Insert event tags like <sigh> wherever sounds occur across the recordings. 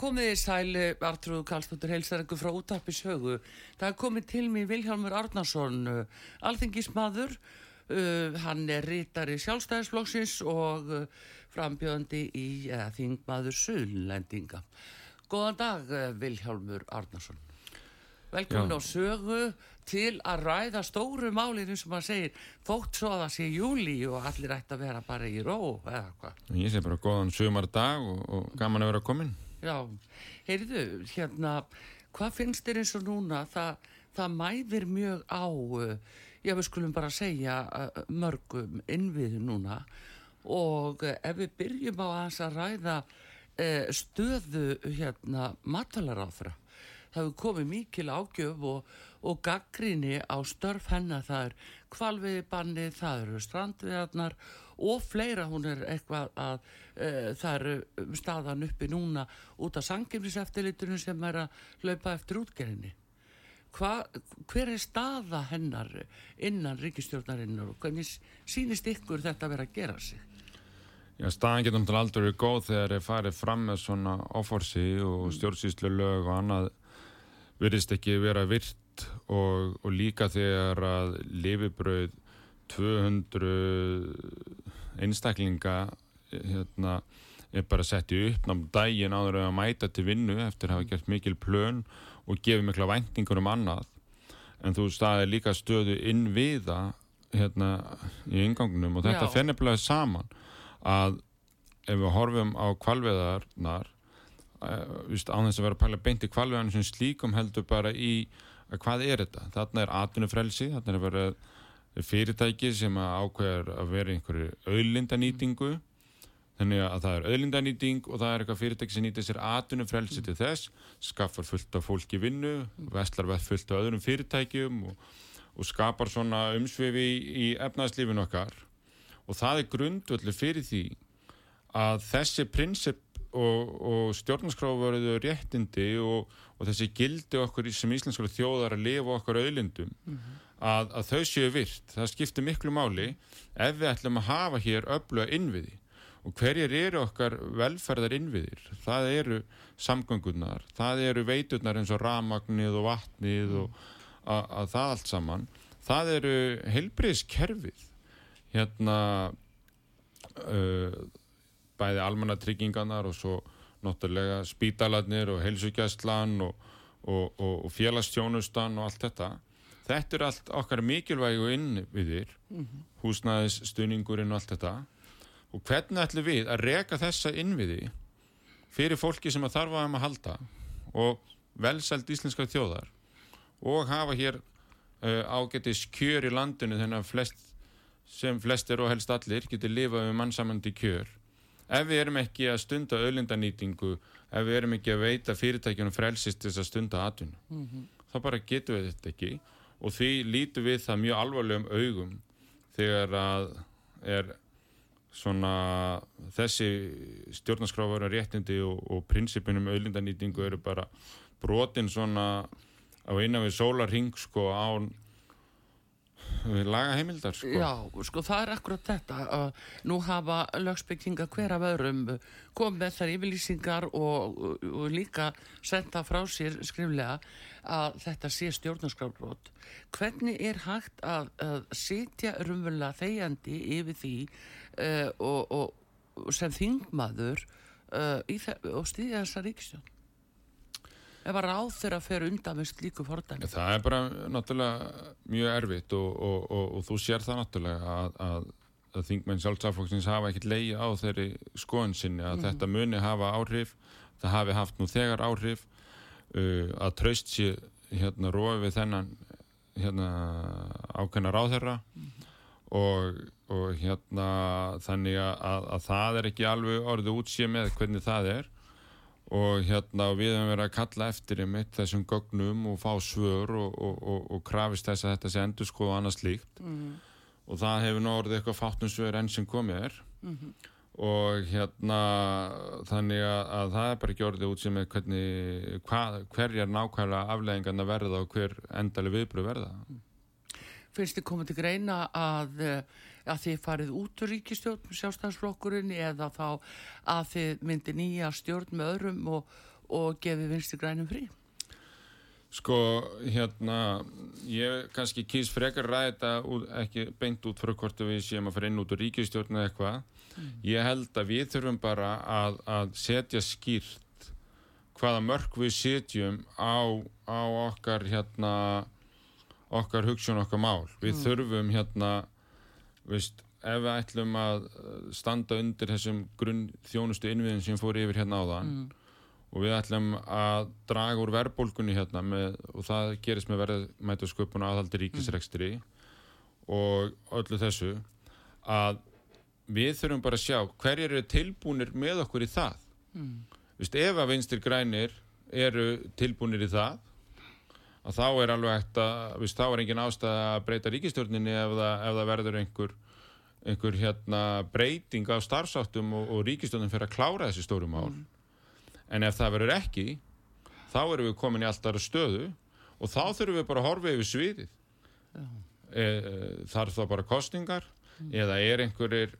Komiði sæli, Artrúð Karlsdóttir heilsarengu frá útarpi sögu. Það komið til mig Vilhjálmur Arnarsson, uh, alþingismadur. Uh, hann er rítari sjálfstæðisflokksins og uh, frambjöndi í uh, þingmaður Suðlendinga. Góðan dag, Vilhjálmur Arnarsson. Velkomin Já. á sögu til að ræða stóru málinu sem maður segir þótt svo að það sé júli og allir ætti að vera bara í ró eða hvað. Ég sé bara góðan sumardag og, og gaman að vera komin. Já, heyrðu, hérna, hvað finnst þér eins og núna? Það, það mæðir mjög á, uh, já við skulum bara segja uh, mörgum innviðu núna og uh, ef við byrjum á að ræða stöðu hérna matalaráþra, það hefur komið mikil ágjöf og, og gaggrinni á störf hennar, það er kvalviðbanni, það eru strandviðarnar og fleira hún er eitthvað að uh, það eru staðan uppi núna út af sangimliseftilliturinn sem er að hlaupa eftir útgerðinni. Hva, hver er staða hennar innan ríkistjórnarinnar og hvernig sýnist ykkur þetta vera að gera sig? Já, staðan getur náttúrulega aldrei verið góð þegar er farið fram með svona áforsi og stjórnsýslu lög og annað virðist ekki vera virt og, og líka þegar að lifibrauð 200 einstaklinga hérna, er bara sett í uppnám daginn áður að mæta til vinnu eftir að hafa gert mikil plön og gefið mikla væntingur um annað. En þú staðið líka stöðu inn við það hérna, í ingangunum og þetta nefnilega saman að ef við horfum á kvalveðarnar án þess að vera að pæla beint í kvalveðarnar sem slíkum heldur bara í að hvað er þetta? Þarna er atvinnufrelsi, þarna er að vera fyrirtæki sem ákveðar að vera einhverju auðlindanýtingu þannig að það er auðlindanýting og það er eitthvað fyrirtæki sem nýtir sér atvinnufrelsi til þess, skaffar fullt af fólki vinnu, vestlar veð fullt af öðrum fyrirtækjum og, og skapar svona umsvifi í, í efnaðslífinu okkar og það er grundvöldu fyrir því að þessi prinsip og, og stjórnarskráfaruðu réttindi og, og þessi gildi okkur sem íslenskara þjóðar að lifa okkar auðlindum að, að þau séu virt. Það skiptir miklu máli ef við ætlum að hafa hér öfluga innviði og hverjir eru okkar velferðar innviðir? Það eru samgöngunar, það eru veiturnar eins og ramagnið og vatnið og að, að það allt saman. Það eru heilbriðskerfið hérna uh, bæði almannatryggingarnar og svo náttúrulega spítalarnir og heilsugjæslan og, og, og, og félagstjónustan og allt þetta. Þetta er allt okkar mikilvægu innviðir, húsnæðis, stuðningurinn og allt þetta. Og hvernig ætlum við að reka þessa innviði fyrir fólki sem að þarfa um að halda og velsælt íslenska þjóðar og hafa hér uh, ágætis kjör í landinu þannig að flest, sem flestir og helst allir getur lifað um mannsamandi kjör ef við erum ekki að stunda auðlindanýtingu, ef við erum ekki að veita fyrirtækjunum frelsist þess að stunda atvinnu, þá bara getum við þetta ekki. Og því lítum við það mjög alvarlegum augum þegar að er svona þessi stjórnarskráfara réttindi og, og prinsipinum auðlindanýtingu eru bara brotin svona á innan við sólarring sko án við lagaheimildar sko. Já, sko það er akkurat þetta uh, nú hafa lögsbygginga hver af öðrum kom með þær yfirlýsingar og, og, líka senda frá sér skriflega að þetta sé stjórnarskrábrot hvernig er hægt að, að sitja rumvöla þegjandi yfir því uh, og, og, sem þingmaður uh, og stýðja þessa ríkistjón ef að ráð þeirra fer undan með slíku fordæmi? Það er bara náttúrulega mjög erfitt og, og, og, og þú sér það náttúrulega að, að að þingmenn sjálfstaflokksins hafa ekkert leið á þeirri skoðun sinni að þetta muni hafa áhrif það hafi haft nú þegar áhrif uh, að traust sé hérna rói við þennan hérna ákveðna ráðherra. Og, og hérna þannig að, að það er ekki alveg orðið útsið með hvernig það er og hérna við höfum verið að kalla eftir einmitt þessum gögnum og fá svör og, og, og, og krafist þess að þetta sé endur skoðu annað slíkt Mm. og það hefur nú orðið eitthvað fátum svör enn sem komið er Mhm. og hérna þannig að, að það er bara ekki orðið út sem er hvernig, hva, hverjar nákvæmlega afleggingarna verða og hver endalega viðbröð verða Finnst þið komið til greina að, að þið farið út úr ríkistjórn sjálfstæðsflokkurinn eða þá að þið myndi nýja stjórn með öðrum og, og gefið vinstri grænum frí? Sko, hérna, ég kannski kýs frekar ræða þetta ekki beint út frá hvort við séum að fara inn út úr ríkistjórn eða eitthvað. Ég held að við þurfum bara að, að setja skýrt hvaða mörg við setjum á, á okkar, hérna, okkar hugsun, okkar mál. Við þurfum, hérna, veist, ef við ætlum að uh, standa undir þessum grunn þjónustu innviðin sem fór yfir hérna áðan, og við ætlum að draga úr verðbólgunni hérna með, og það gerist með verðmætasköpun og aðhaldi ríkisrekstri og öllu þessu að við þurfum bara að sjá hverjir eru tilbúnir með okkur í það. Mm. Vist, ef að vinstir grænir eru tilbúnir í það að þá er alveg eftir að vist, þá er engin ástæða að breyta ríkistjórninni ef það, ef það verður einhver einhver hérna breyting á starfsáttum og, og ríkistjórnin fyrir að klára þessi stóru mál. En ef það verður ekki, þá erum við komin í alltaf stöðu og þá þurfum við bara að horfa yfir sviðið. E, þarf þá bara kostningar eða er einhverjir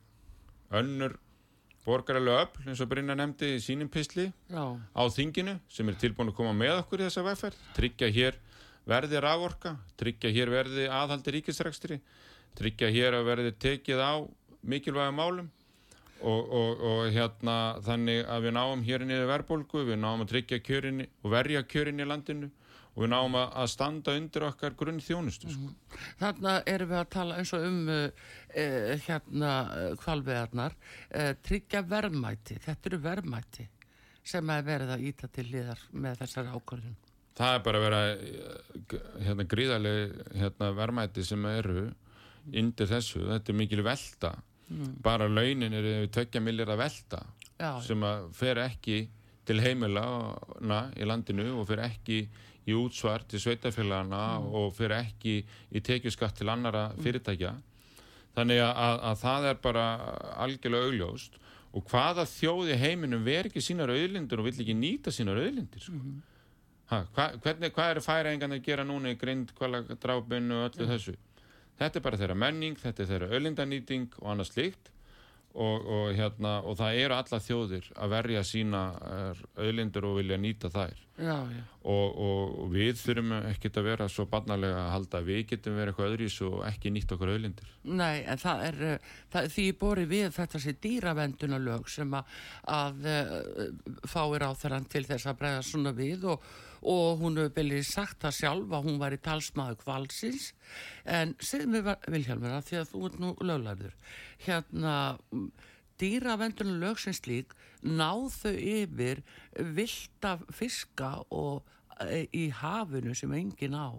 önnur borgaralega öll, eins og Brynna nefndi í sínum písli á þinginu sem er tilbúin að koma með okkur í þessa vegferð, tryggja hér verði raforka, tryggja hér verði aðhaldi ríkisrækstri, tryggja hér að verði tekið á mikilvæga málum og, og, og hérna þannig að við náum hér niður verðbólgu, við náum að tryggja kjörinni og verja kjörinni í landinu og við náum að standa undir okkar grunn þjónustu. Sko. þarna erum við að tala eins og um uh, uh, hérna kvalveðarnar, uh, tryggja verðmæti, þetta eru verðmæti sem að íta til liðar með þessari ákvörðun. Það er bara að vera eh, hérna, gríðarlega hérna, verðmæti sem eru undir þessu, þetta er mikil velta. Bara launin eru við tökja millir að velta Já, sem að fer ekki til heimilana í landinu og fer ekki í útsvar til sveitafélagana og fer ekki í tekjuskatt til annara fyrirtækja. Þannig að, að, að það er bara algjörlega augljóst. Og hvaða þjóð í heiminum ver ekki sínar auðlindir og vill ekki nýta sínar auðlindir sko. Ha, hva, hvernig, hvað eru færaengan að gera núna í grind, hvala drábinu og öllu þessu? Þetta er bara þeirra menning, þetta er þeirra auðlindanýting og annað slíkt. Og, og, hérna, og það eru alla þjóðir að verja sína auðlindur og vilja nýta þær. Já, já. og, og, við þurfum ekkert að vera svo barnalega að halda að við getum verið eitthvað öðrís og ekki nýtt okkur auðlindir. Nei, en það er, uh, það, því bori við þetta sé dýravendunarlög sem að, að uh, fáir á þeirran til þess að bregða svona við og, og hún hefur byrjið sagt það sjálf að hún var í talsmaðu kvalsins en segð mér Vilhjálmur að því að þú ert nú löglarður hérna dýravendunarlög sem slík náð þau yfir vilda fiska og e, í hafinu sem engin á?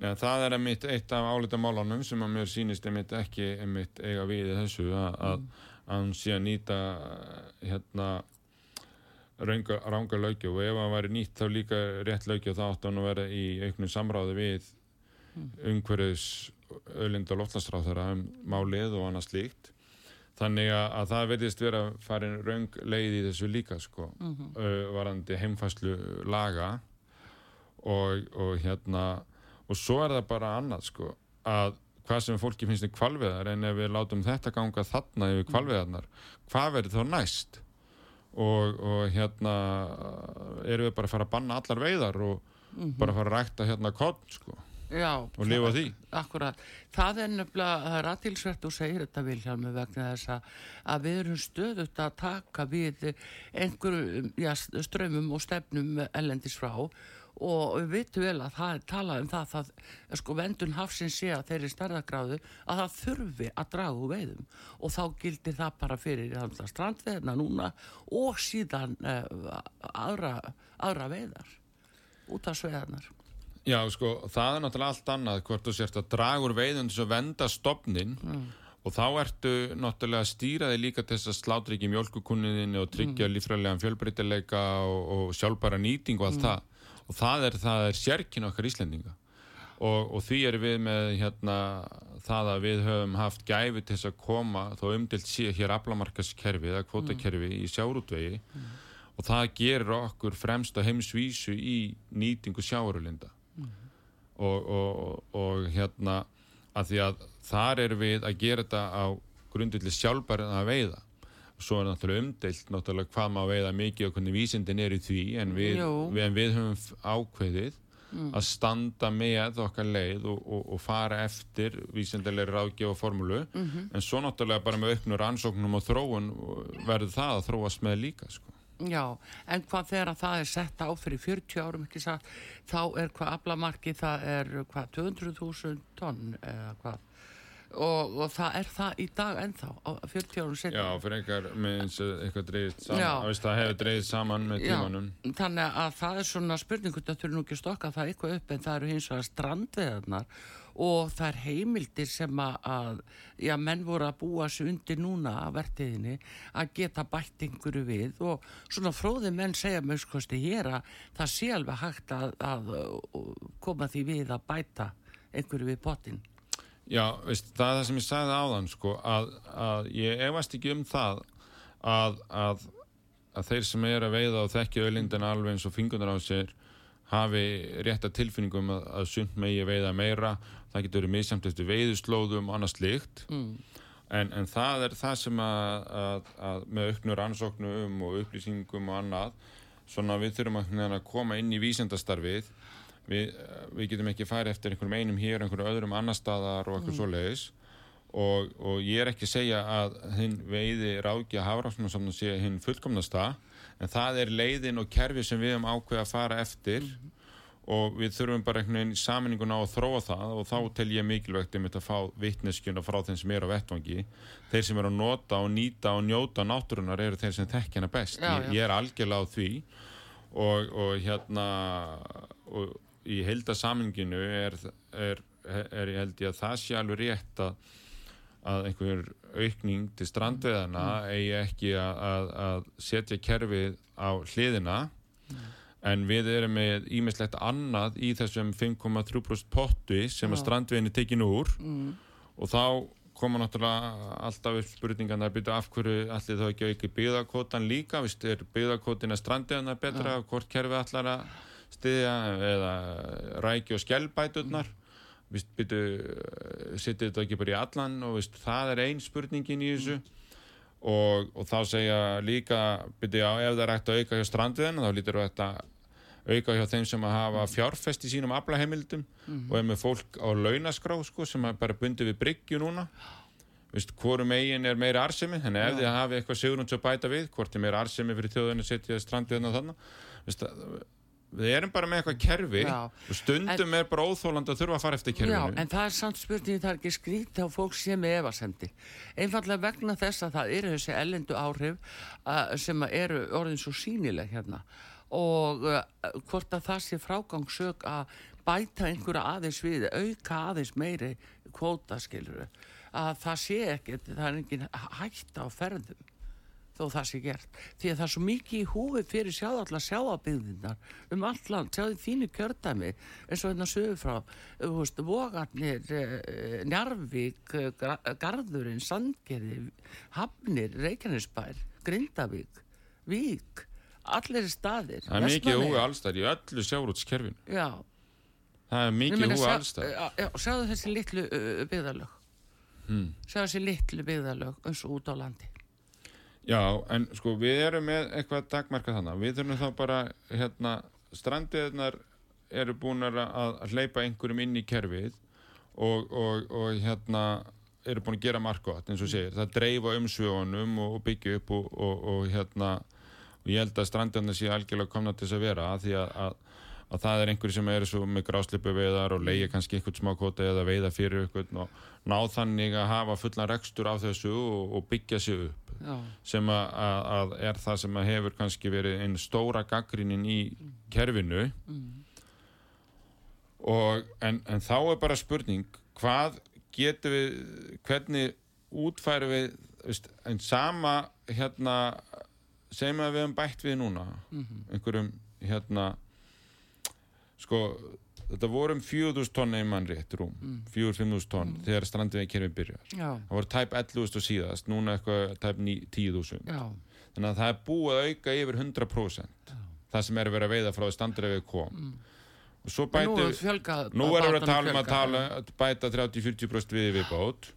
Já, það er einmitt eitt af álita málunum sem að mér sýnist einmitt ekki einmitt eiga við þessu að, hann sé að nýta hérna ranga, lögju og ef hann væri nýtt þá líka rétt lögju þá átt hann að vera í auknum samráði við umhverfis öðlind og loftlagsráð um málið og annað slíkt. Þannig að, að það verðist vera farin raung leið í þessu líka sko, uh, varandi heimfæslu laga og, og hérna og svo er það bara annað sko að hvað sem fólki finnst í kvalveðar en ef við látum þetta ganga þarna yfir kvalveðarnar, hvað verður þá næst og, og hérna erum við bara að fara að banna allar veiðar og bara að fara að rækta hérna kodd sko Já, og lifa því. Akkurat, það er nefnilega, það er aðtilsvert og segir þetta Vilhjálmi vegna þess að, að við erum stöðut að taka við einhverjum strömmum og stefnum ellendis frá og við vitum vel að það er talað um það, það sko vendun hafsins sé að þeirri stærðagráðu að það þurfi að draga úr veiðum og þá gildir það bara fyrir strandveðina núna og síðan uh, aðra, aðra veiðar út af sveðanar Já, sko, það er náttúrulega allt annað hvort þú sérst að draga úr veiðum þess að venda stopnin mm. og þá ertu náttúrulega að stýra þig líka til þess að slátra ekki mjölkukunniðinni og tryggja mm. lífræðilegan fjölbreytileika og, og sjálfbæra nýting og allt mm. það og það er, er sérkin okkar Íslendinga og, og því er við með hérna, það að við höfum haft gæfi til þess að koma þó umdilt síðan hér aflamarkaskerfi eða kvotakerfi mm. í sjárútvegi mm. og það gerir okkur fremst á heimsvísu í nýtingu sjárulinda mm. og, og, og hérna að því að þar er við að gera þetta á grundilli sjálfbærið að veiða svo er náttúrulega umdelt náttúrulega hvað maður veiða mikið og hvernig vísindin er í því en við, við, en við höfum ákveðið mm. að standa með okkar leið og, og, og fara eftir vísindilegri ráðgjöf og formúlu mm -hmm. en svo náttúrulega bara með auknur ansóknum og þróun verður það að þróast með líka sko. Já, en hvað þegar það er sett á fyrir 40 árum ekki satt þá er hvað aflamarki það er hvað 200.000 tonn eða hvað og, og það er það í dag ennþá á 40 árum setjum Já, fyrir einhver meðins eitthvað dreigist saman. Vist, það hefur dreigist saman með tímanum. Já, þannig að það er svona spurningu það þurfi nú ekki að stokka það eitthvað upp en það eru hins vegar strandveðarnar og það er heimildir sem að já, menn voru að búa sér undir núna að vertiðinni að geta bætt einhverju við og svona fróði menn segja mjög skoðstu hér að það sé alveg hægt að, að koma því við að bæta einhverju við potinn Já, veist, það er það sem ég sagði áðan sko, að, að ég efast ekki um það að, að, að þeir sem er að veiða og þekkja öllindin alveg eins og fingunar á sér hafi rétta tilfinningum að sund megi veiða meira það getur verið misjamt eftir veiðuslóðum og annars líkt mm. en, en það er það sem að með auknur ansóknum og upplýsingum og annað svona við þurfum að koma inn í vísendastarfið við, við getum ekki farið eftir einhverjum einum hér, einhverjum öðrum annar staðar og eitthvað mm. svo leiðis og, og ég er ekki að segja að hinn veiði ráðgja hafrásnum sem þú sé hinn fullkomnasta en það er leiðin og kerfi sem við hefum ákveð að fara eftir mm. og við þurfum bara einhvern veginn saminningun á að þróa það og þá tel ég mikilvægt um þetta að fá vittneskjuna frá þeim sem er á vettvangi þeir sem er að nota og nýta og njóta náttúrunar eru þeir sem tekja hana best já, já. Ég, ég er algjörlega á því og, og hérna og í heldasaminginu er, er, er ég held ég að það sé alveg rétt að, að einhver aukning til strandveðana mm. eigi ekki að, að setja kerfið á hliðina mm. en við erum með ímislegt annað í þessum 5,3% potti sem að strandveðinu tekinu úr mm. og þá koma náttúrulega alltaf upp spurningan að byrja af hverju allir þá ekki auki byggðarkvotan líka, vist er byggðarkvotin að strandeðana betra, hvort kerfið allar að stiðja eða rækju og skjálbæturnar setjum þetta ekki bara í allan og viðst, það er einn spurningin í þessu. Og, og þá segja líka byrja á ef það er hægt að auka hjá strandiðan þá lítur þetta auka hjá þeim sem að hafa fjárfest í sínum aflaheimildum mm -hmm. og er með fólk á launaskrá sko, sem bara bundið við bryggju núna. Vist, hvorum eigin er meira arsemi þannig ef þið hafi eitthvað sigur að bæta við hvort er meira arsemi fyrir þjóðinu að setja strandiðan og þannig Vist, við erum bara með eitthvað kerfi já. og stundum en, er bara óþóland að þurfa að fara eftir kerfinu. Já, en það er samt spurning það er ekki skrítið á fólk sem er evasendi einfallega vegna þess að það eru þessi ellendu áhrif uh, sem eru orðin svo sínileg hérna. Og uh, hvort að það sé frágangsök að bæta einhverja aðeins við auka aðeins meiri kvóta skiluru að það sé ekki, það er engin hægt á ferðum þó það sé gert. Því að það er svo mikið í húi fyrir sjáðallar sjáabygðinar um allt land, sjáðu þínu kjördæmi eins og hérna sögur frá veist, Vogarnir, eh, Njarvík eh, Garðurinn, Sandgerði Hafnir, Reykjanesbær Grindavík, Vík allir staðir. Það er mikið húi allstæðir í öllu sjáurútskerfin já. Það er mikið húi allstæðir sjáðu þessi litlu uh, byggðalög hmm. sjáðu þessi litlu byggðalög eins og út á landi Já, en sko við erum með eitthvað dagmarka þannig, við þurfum þá bara hérna, strandiðnar eru búin að, hleypa einhverjum inn í kerfið og, og, og hérna eru búin að gera markvært eins og segir, það dreifa umsvjónum og, og byggja upp og hérna og ég held að strandiðnar sé algjörlega komna til þess að vera að því að, að, að það er einhverju sem eru svo með gráslipu veiðar og leia kannski einhvern smá kvota eða veiða fyrir einhvern og ná þannig að hafa fullan rekstur af þessu og byggja sig upp Já, sem að, að, er það sem að hefur kannski verið einn stóra gaggrinin í kerfinu. Og en, en þá er bara spurning hvað getum við hvernig útfærum við veist, en sama hérna segjum að við hefum bætt við núna. Einhverjum hérna sko þetta voru um 4.000 tonna í mannrétt rúm, 4-5.000 tonn þegar strandvegi kerfi byrjar. Já, það voru tæp 11.000 og síðast, núna eitthvað tæp 9 10.000 já, þannig að það er búið að auka yfir 100% það sem er vera að veiða frá því við kom. Og svo Mm. En nú bæti er fjölgað nú erum við að tala um að tala bæta 30-40% við við bát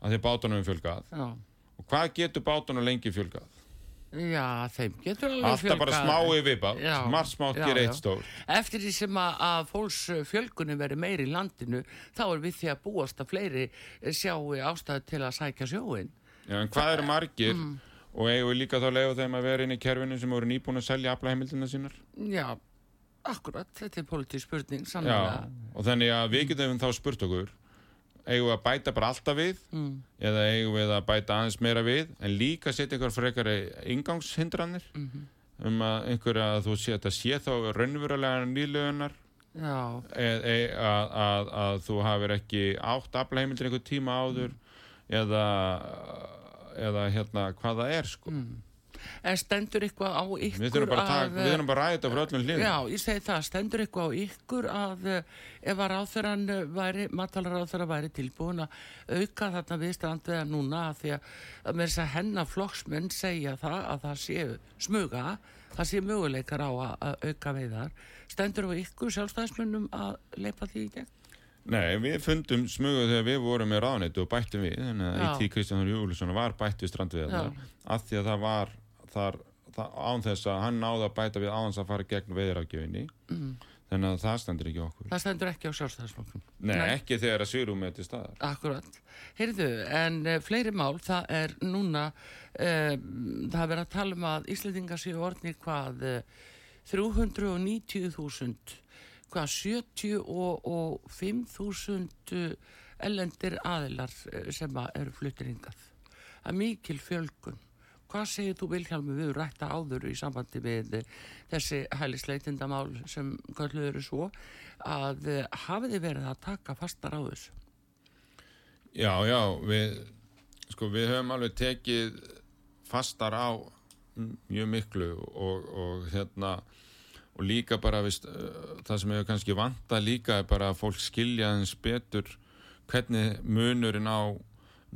að því bátunum er fjölgað. Já, og hvað getur bátunum lengi fjölgað? Já, þeim getur alveg alltaf bara fjölgað. smá í viðbát Já, margt smátt já, gera já. eitt stór Eftir því sem að, að fólks fjölgunni verið meiri í landinu, þá er við því að búast að fleiri eh, sjáu ástæðu til að sækja sjóin. Já, en hvað eru margir Mm. og eigum við líka þá að leiða þeim að vera inn í kerfinu sem voru nýbúin að selja aflaheimildina sínar Já, akkurat, þetta er politísk spurning, Já, sannlega. og þannig að við getum þá spurt okkur eigum við að bæta bara alltaf við Mm. eða eigum við að bæta aðeins meira við en líka setja ykkur frekari ingangshindranir Mhm. um að einhverja að þú sé þetta sé þá raunverulega nýlugunar Já, e, að, að, að þú hafir ekki átt aflaheimildir einhver tíma áður eða eða hérna hvað það er sko en stendur eitthvað á ykkur við þurfum bara að, að... bara að ræða þetta frá öllum hliðum Já, ég segi það, stendur eitthvað á ykkur að eh, ef að ráþurann væri, matalar ráþurann væri tilbúin að auka þarna við strandveða núna að því að, að með þess að hennar flokksmenn segja það að það séu smuga, það séu möguleikar á að, að auka veiðar. Stendur á ykkur sjálfstæðismennum að leipa því í gegn? Nei, við fundum smugu þegar við vorum með ráðnættu og bættum við þannig að í tí Kristján Júlusson var bætt við strandviðar af því að það var þar, án þess að hann náði að bæta við áðans að fara gegn veiðrafgjöfinni mm. þannig að það stendur ekki okkur Það stendur ekki á sjálfstæðisflokkum. Nei, ekki þegar að svirum er til staðar Akkurat. Heyrðu, en uh, fleiri mál, það er núna, uh, það er verið að tala um að Íslandingar séu orðni hvað uh, 390.000, hvað 75.000 ellendir aðilar sem að eru fluttir hingað. Það er mikil fjölgun. Hvað segir þú Vilhjálmi við rætta áður í sambandi við eh, þessi hælisleitindamál sem kalluður eru svo að uh, hafið þið verið að taka fastar á þessu? Já, já, við sko, við höfum alveg tekið fastar á mjög miklu og, og hérna og líka bara uh, það sem hefur kannski vanta líka er bara að fólk skilja eins betur hvernig munurinn á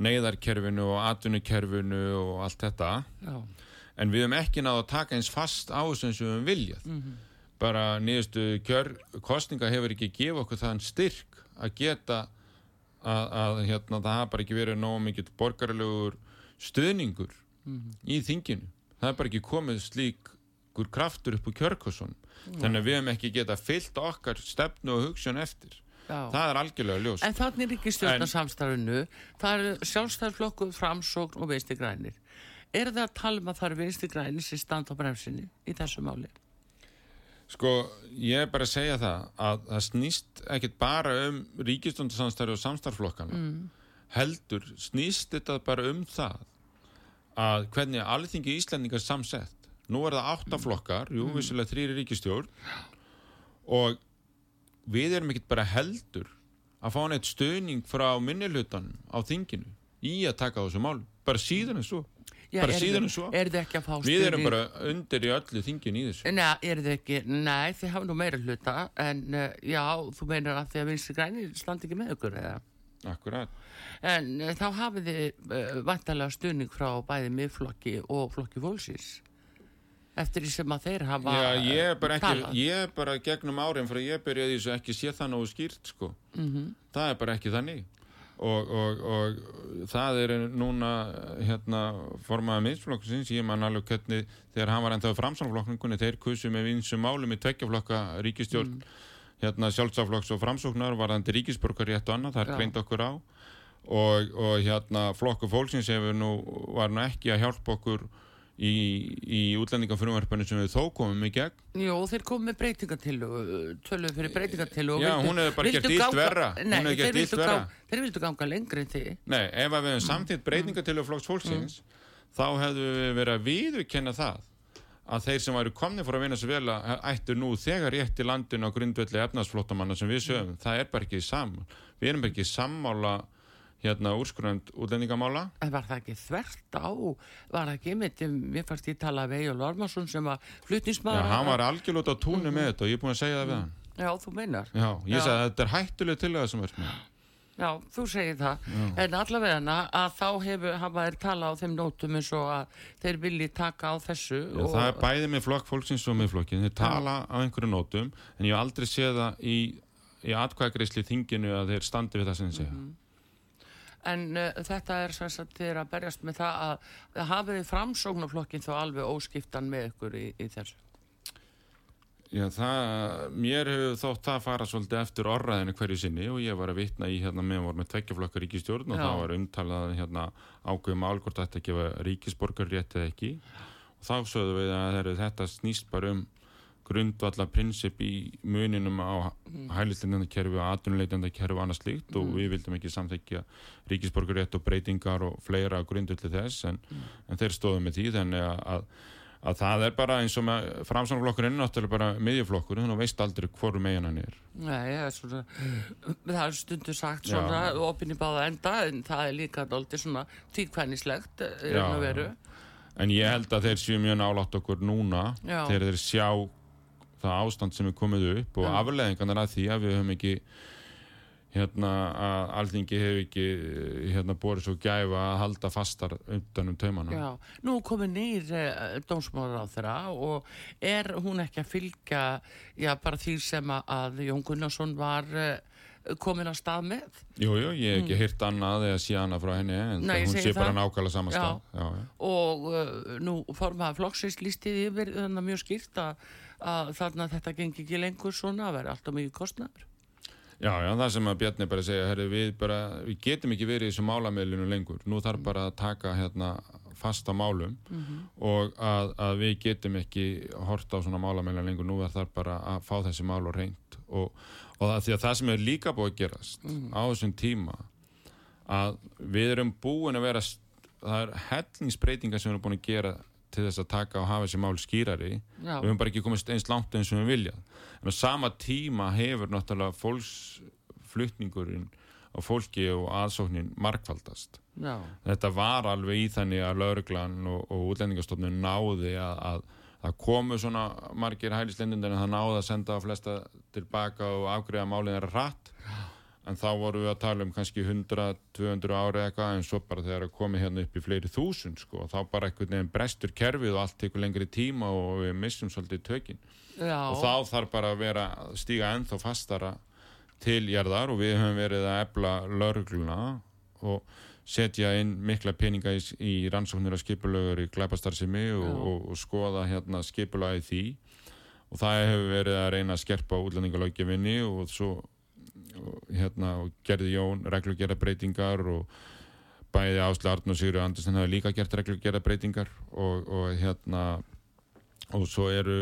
neyðarkerfinu og atvinnukerfinu og allt þetta. Já. en við höfum ekki náðu að taka eins fast á þessu eins og við höfum viljað. Bara nýðustu kostninga hefur ekki gefið okkur þann styrk að geta að, að hérna, það hafa bara ekki verið nógu mikill borgarlegur stuðningur í þinginu. Það er bara ekki komið slíkur kraftur upp úr kjörkossun þannig að við höfum ekki geta fyllt okkar stefnu og hugsun eftir Já. það er algjörlega ljós En þannig er ekki stjórnarsamstarfinu, það eru sjálfstæðarflokku, framsókn og vinstri grænir. Er það að tala um að það eru vinstri grænir sem standa á bremsinni í þessu máli? Sko, ég er bara að segja það að það snýst ekkit bara um ríkistundarsamstarfi og samstarflokkana heldur snýst þetta bara um það að hvernig alþingi Íslandingar er samsett. Nú er það áttaflokkar, jú, vissilega þrýri ríkistjórn og við erum ekkit bara heldur að fá neitt stöðning frá minnilhutanum á þinginu í að taka þessu mál, bara síðan en svo. Bara eru síðan en svo. fá við erum bara undir í öllu þinginu í þessu. Nei, eru þið ekki, nei, þið hafa nú meira hluta, en uh, já, þú meinar að því að vinstri grænir standa ekki með ykkur, eða? Akkurat. En uh, þá hafið þið uh, vantarlega stuðning frá bæði miðflokki og flokki fólksins. Eftir því sem að þeir hafa Já, ég er bara ekki, ég er bara gegnum árin fyrir að ég byrjaði í þessu ekki sé það nógu skýrt, sko. Mhm. Það er bara ekki þannig. Og, og, og það er núna, hérna, formaða minnstflokksins, ég man alveg hvernig, þegar hann var ennþá framsamflokkningunni, þeir kusu með vinsum málum í tveggjaflokka ríkistjórn, hérna, sjálfsaflokks og framsóknar, varðandi ríkisborgar rétt og annað, það er greint okkur á. Og, og hérna, flokku fólksins hefur nú, var nú ekki að hjálpa okkur í, í útlendingafrumvarpinu sem við þó komum í gegn. Jú, þeir komið með breytingatillu, töluð fyrir breytingatillu. Já, hún hefur bara gert illt verra. Nei, þeir vildu, ganga, þeir vildu ganga lengri en því. Nei, ef við hefum samtíð breytingatillu flokks fólksins, mm. þá hefðu við verið að viðurkenna það að þeir sem væri komni fór að vinna sér vel að ættu nú þegar rétt í landinu á grundvelli efnarsflótamanna sem við sögum, mm. það er bara ekki saman. Við erum ekki sammála hérna úrskurðand útlendingamála. En var það ekki þvert á? Var það ekki mitt, mér fannst ég tala við Egil Ormarsson sem var flutnismæður Já, hann var algjörlóta túnu mm -hmm. með þetta og ég er búin að segja það við hann. Já, þú meinar. Já, ég sagði að þetta er hættuleg til það sem er með. Já, þú segir það, Já. en allavega að þá hefur, hafa þeir tala á þeim nótum eins og að þeir vilji taka á þessu. Já, og... það er bæðið með flokk fólksins og með flokkin, þeir tala á einhverju nótum, en ég hef aldrei séð það í, í atkvæðgreysli þinginu að þeir standi við það sem þeir segja. En uh, þetta er sem sagt þér að berjast með það að, að hafið þið framsóknarflokkin þá alveg óskiptan með ykkur í, í þessu Já, það, mér hefur þótt það að fara svolítið eftir orraðinu hverju sinni og ég var að vitna í hérna með voru með tveggjaflokkar ríkistjórn og Já. það var umtalað hérna ákveðum álgórt að þetta gefa ríkisborgar rétt eða ekki og þá sögðu við að þetta snýst bara um grundvalla prinsip í muninum á mm. hælislindandakerfi og atvinnuleitandakerfi og annað slíkt mm. og við vildum ekki samþekja ríkisborgarétt og breytingar og fleira grundvöldi þess en, mm. en þeir stóðum með því þannig að, að, að það er bara eins og með framsvonarflokkurinn náttúrulega bara miðjuflokkur þannig að veist aldrei hvoru megin hann er Nei, það er svona það er stundu sagt svona opinni báða enda en það er líka aldrei svona tíkvænislegt en ég held að þeir séu mjög nálátt okkur núna Já. þegar þeir sjá það ástand sem er komið upp og afleðingarnar að því að við höfum ekki hérna að alþingi hefur ekki hérna borðið svo gæfa að halda fastar undan um taumana. Já, nú komið nýr eh, dómsmálar á þeirra og er hún ekki að fylgja já bara því sem að Jón Gunnarsson var eh, komin að stað með Jújú, jú, ég hef ekki mm. hýrt annað eða sé annað frá henni en Nei, hún sé bara nákvæmlega saman stað já. Já, og uh, nú formaða flokksins lístið yfir þannig að mjög skýrt að að þarna þetta gengi ekki lengur svona að vera alltaf mikið kostnæður Já, já, það sem að Bjarni bara segja herri, við, bara, við getum ekki verið í þessu málamilinu lengur, nú þarf bara að taka hérna, fasta málum mm -hmm. og að, að við getum ekki horta á svona málamilinu lengur nú þarf bara að fá þessi mál og reynd og, og það, því að það sem er líka búið að gerast mm -hmm. á þessum tíma að við erum búin að vera það er hellingsbreytingar sem við erum búin að gera til þess að taka og hafa þessi mál skýrari. Já. við höfum bara ekki komist eins langt eins og við viljað. En á sama tíma hefur náttúrulega fólksflutningurinn á fólki og aðsóknin markvaldast Já. þetta var alveg í þannig að lauruglan og, og útlendingastofnun náði að, að, að komu svona margir hælislendin en það náði að senda flesta tilbaka og afgriða málinn er rætt en þá vorum við að tala um kannski 100-200 ári eitthvað en svo bara þegar það komi hérna upp í fleiri þúsund sko og þá bara einhvern veginn brestur kerfið og allt tekur lengri tíma og við missum svolítið tökinn og þá þarf bara að vera stíga ennþá fastara til jarðar og við höfum verið að ebla lörgluna og setja inn mikla peninga í, í rannsóknir af skipulögur í glæpastarsimi og, og, og skoða hérna skipulagi því. Og það hefur verið að reyna að skerpa útlendingalöggefinni og svo og, hérna, og gerði Jón reglugjara breytingar og bæði Ásla Arn og Sigurður Andersen hafa líka gert reglugjara breytingar og, og hérna og svo eru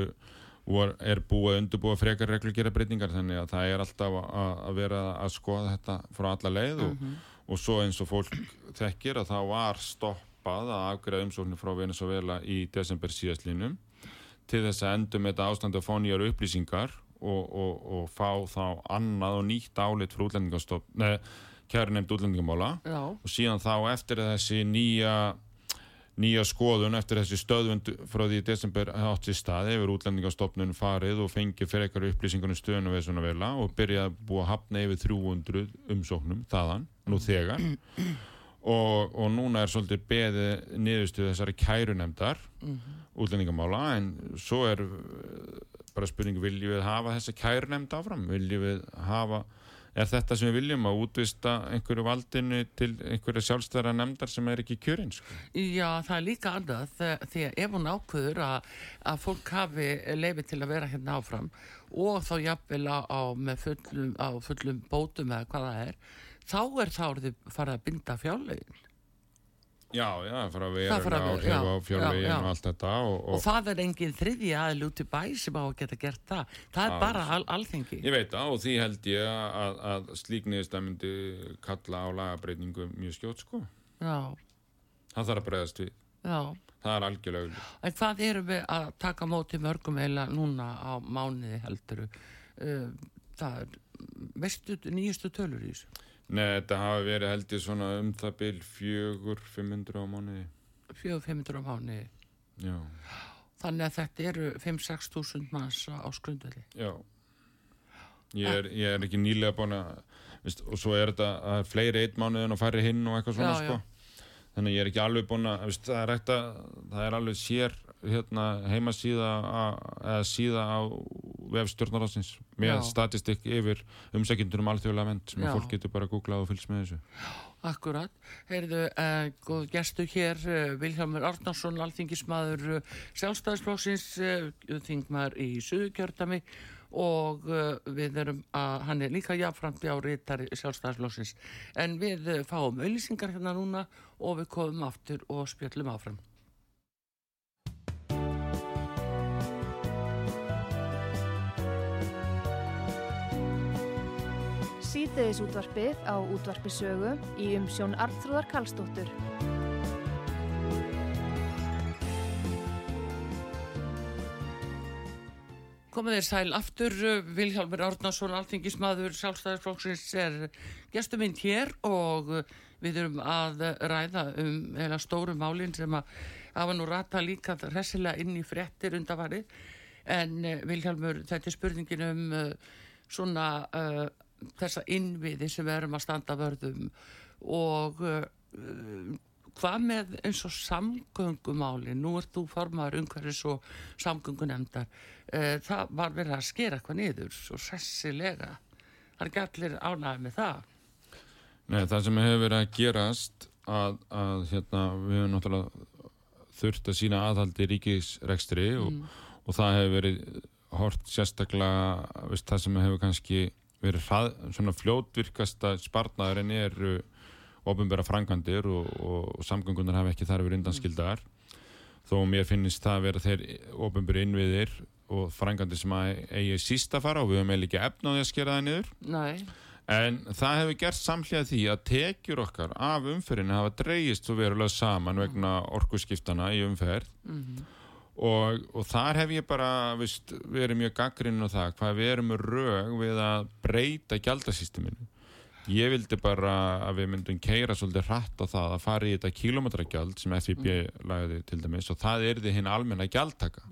vor, er búið að undurbúa frekar reglugjara breytingar þannig að það er alltaf að, að vera að skoða þetta frá alla leið og, mm -hmm. og svo eins og fólk þekkir að það var stoppað að afgræða umsóknir frá Venezuela í desember síðastlínum til þess að endum þetta ástand að fá nýjar upplýsingar og, og, og fá þá annað og nýtt álit frá útlendingarstofn kæri nefnd útlendingamála. Og síðan þá eftir þessi nýja nýja skoðun eftir þessi stöðvund frá því desember átt í staði yfir útlendingarstofnun farið og fengið fyrir eitthvað upplýsingunum stöðun og veð svona vela og byrjaði að búa hafna yfir 300 umsóknum þaðan, nú þegar. Og, og núna er svolítið beðið niðurstuð þessari kærunemdar mm -hmm. útlendingamála en svo er bara spurning, viljum við hafa þessa kærnemnd áfram, viljum við hafa er þetta sem við viljum að útvista einhverju valdinu til einhverju sjálfstæðara nefndar sem er ekki kjörinn sko? Já, það er líka annað því að ef hún ákvöður að, að fólk hafi leiði til að vera hérna áfram og þá jafnvel á, fullum, á fullum bótum eða hvað það er þá er þá farið að binda fjárlegin Já, já, frá veruna og hrefa á já, fjárlegin já. og allt þetta og, og það er engin út í bæ sem á að geta gert það það er Alls. bara al alþengi Ég veit það og því held ég að, að slík niðurstað myndi kalla á lagabreitingu mjög skjótt sko. já, Það þarf að bregðast við. já Það er algjörlega auðvitað. en hvað erum við að taka móti mörgum eila núna á mánuði helduru uh, það er nýjustu tölur í þessu Nei, þetta hafi verið held ég svona um það bil fjögur, 500 á mánuði. 400-500 á mánuði Já, þannig að þetta eru 5-6 þúsund manns á skrundvelli já. Ég er, ég er ekki nýlega búin að, veist, og svo er þetta fleiri eitt mánuð en að færi hinn og eitthvað svona Já, sko. Þannig að ég er ekki alveg búin að, veist, það er að, það er alveg sér hérna, heimasíða eða síða á vefstjórnarásins með Já. statistik yfir umsækjundur um alþjóðlega vend sem fólk getur bara að googla og fylgst með þessu. Akkurat, heyrðu, uh, góð gestu hér, uh, Vilhelmur Arnarsson, alþingismadur uh, sjálfstæðisflóksins, uh, þingmaður í Suðukjördami og við erum að, hann er líka jafnframt á rítari sjálfstæðisflóksins. En við fáum auðlýsingar hérna núna og við komum aftur og spjöllum áfram. Síðdeðis útvarpið á útvarpisögu í umsjón Arnþróðar Karlsdóttur. Komið þeir sæl aftur, Vilhjálmur Árnason, alþingismadur sjálfstæðisflokksins er gestur minn hér og við erum að ræða um eða stóru málinn sem að hafa nú rata líka hressilega inn í fréttir undafarið. En uh, Vilhjálmur, þetta er spurningin um uh, svona uh, þessa innviði sem við erum að standa vörðum og uh, hvað með eins og samgöngumáli, nú ert þú formaður umhverfis og samgöngunemndar uh, það var verið að skera eitthvað niður svo sessilega. Það er ekki allir ánægði með það. Nei, það sem hefur verið að gerast að, að hérna, við hefum náttúrulega þurft að sína aðhaldi ríkisrekstri og, og það hefur verið hort sérstaklega veist, það sem hefur kannski verið hrað, svona fljótvirkasta sparnaðurinn eru ofinbæra frangandir og, og, og samgöngunar hafa ekki þar verið undanskildar. Þó mér finnist það að vera þeir ofinbæra innviðir og frangandir sem að eigi síst að fara og við höfum eiginlega ekki efna á því að skera það niður. Nei, En það hefur gert samhlega því að tekjur okkar af umferðinu hafa dreigist svo verulega saman vegna orkuskiptana í umferð og, og þar hef ég bara vist, verið mjög gaggrinn á það hvað við erum rög við að breyta gjaldasysteminu. Ég vildi bara að við myndum keira svolítið hratt á það að fara í þetta kilometragjald sem FIB lagði til dæmis og það er því hinn almenna gjaldtaka.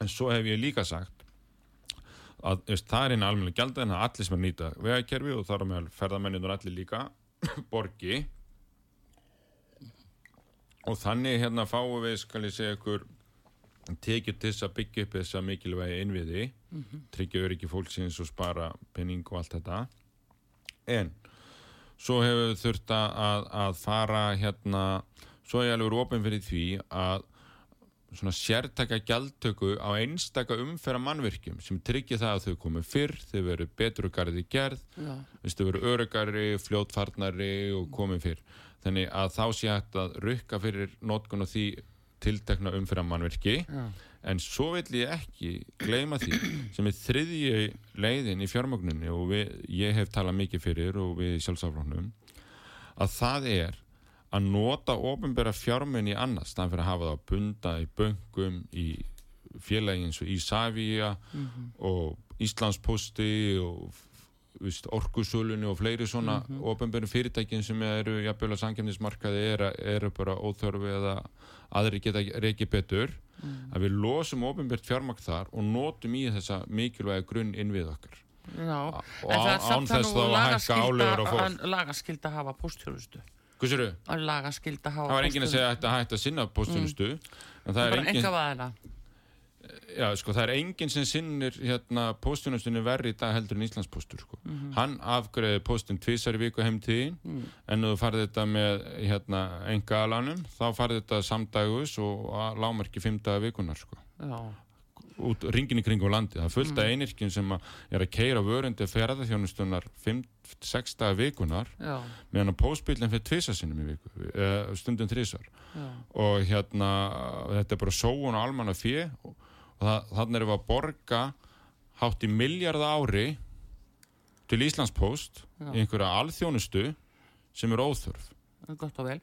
en svo hef ég líka sagt að veist, það er einn almenna gjald en að allir sem er nýta vegakerfi og þar á meðal ferðamennir og allir líka <coughs> borgi og þannig hérna fáum við skal ég segja ykkur tekið til þess að byggja upp þessa mikilvægi innviði tryggja öryggi fólksins og spara penning og allt þetta. En svo hefur þurft að, að fara hérna svo er ég alveg opinn fyrir því að svona sértaka gjaldtöku á einstaka umferða mannvirkjum sem tryggja það að þau komi fyrr, þau veru betur og garði gerð, þau veru örugari, fljótfarnari og komi fyrr. Þannig að þá sé hægt að rukka fyrir notkun og því tiltekna já, en svo vill ég ekki gleyma því sem er þriðji leiðin í fjármögnunni og við, ég hef talað mikið fyrir og við í sjálfsáflóknum að það er að nota ofinbæra fjármunni annars þannig fyrir að hafa það að bunda í böngum í félagi eins og Ísafía og Íslandsposti og orkusölunni og fleiri svona mm -hmm. fyrirtækin sem eru jafnvel að samkjöfnismarkaði eru, eru bara óþörfi eða aðri geta reiki betur. Að við losum ofinbært fjármagn þar og notum í þessa mikilvæga grunn innvið okkar. Já. og En það er án samt þess þá að hækka álegur á fólk. lagaskylda að hafa póstþjónustu. Hvað sér hafa Það var enginn að segja að hætti að sinna póstþjónustu en það það er vaðina Já, sko, það er enginn sem sinnir hérna, póstjónustunni verri í dag heldur en Íslandspóstur sko. Mhm. hann afgreði póstinn tvisar í viku heim til þín Mm. en þú farið þetta með hérna, enga alanum þá farið þetta samdægus og að lámarki fimm daga vikunar sko. já, út ringin í kringum landi. Það af Mm. einirkjum sem að er að keira vörundi ferðarþjónustunar 5-6 daga vikunar já, meðan að póstbílinn fyrir tvisa sinnum í viku, eh, stundum þrísar já, og hérna þetta er bara sóun og almanna fjö og, þannig erum við að borga hátt í miljardar ári til Íslandspóst Já. í einhverja alþjónustu sem er óþörf gott og vel.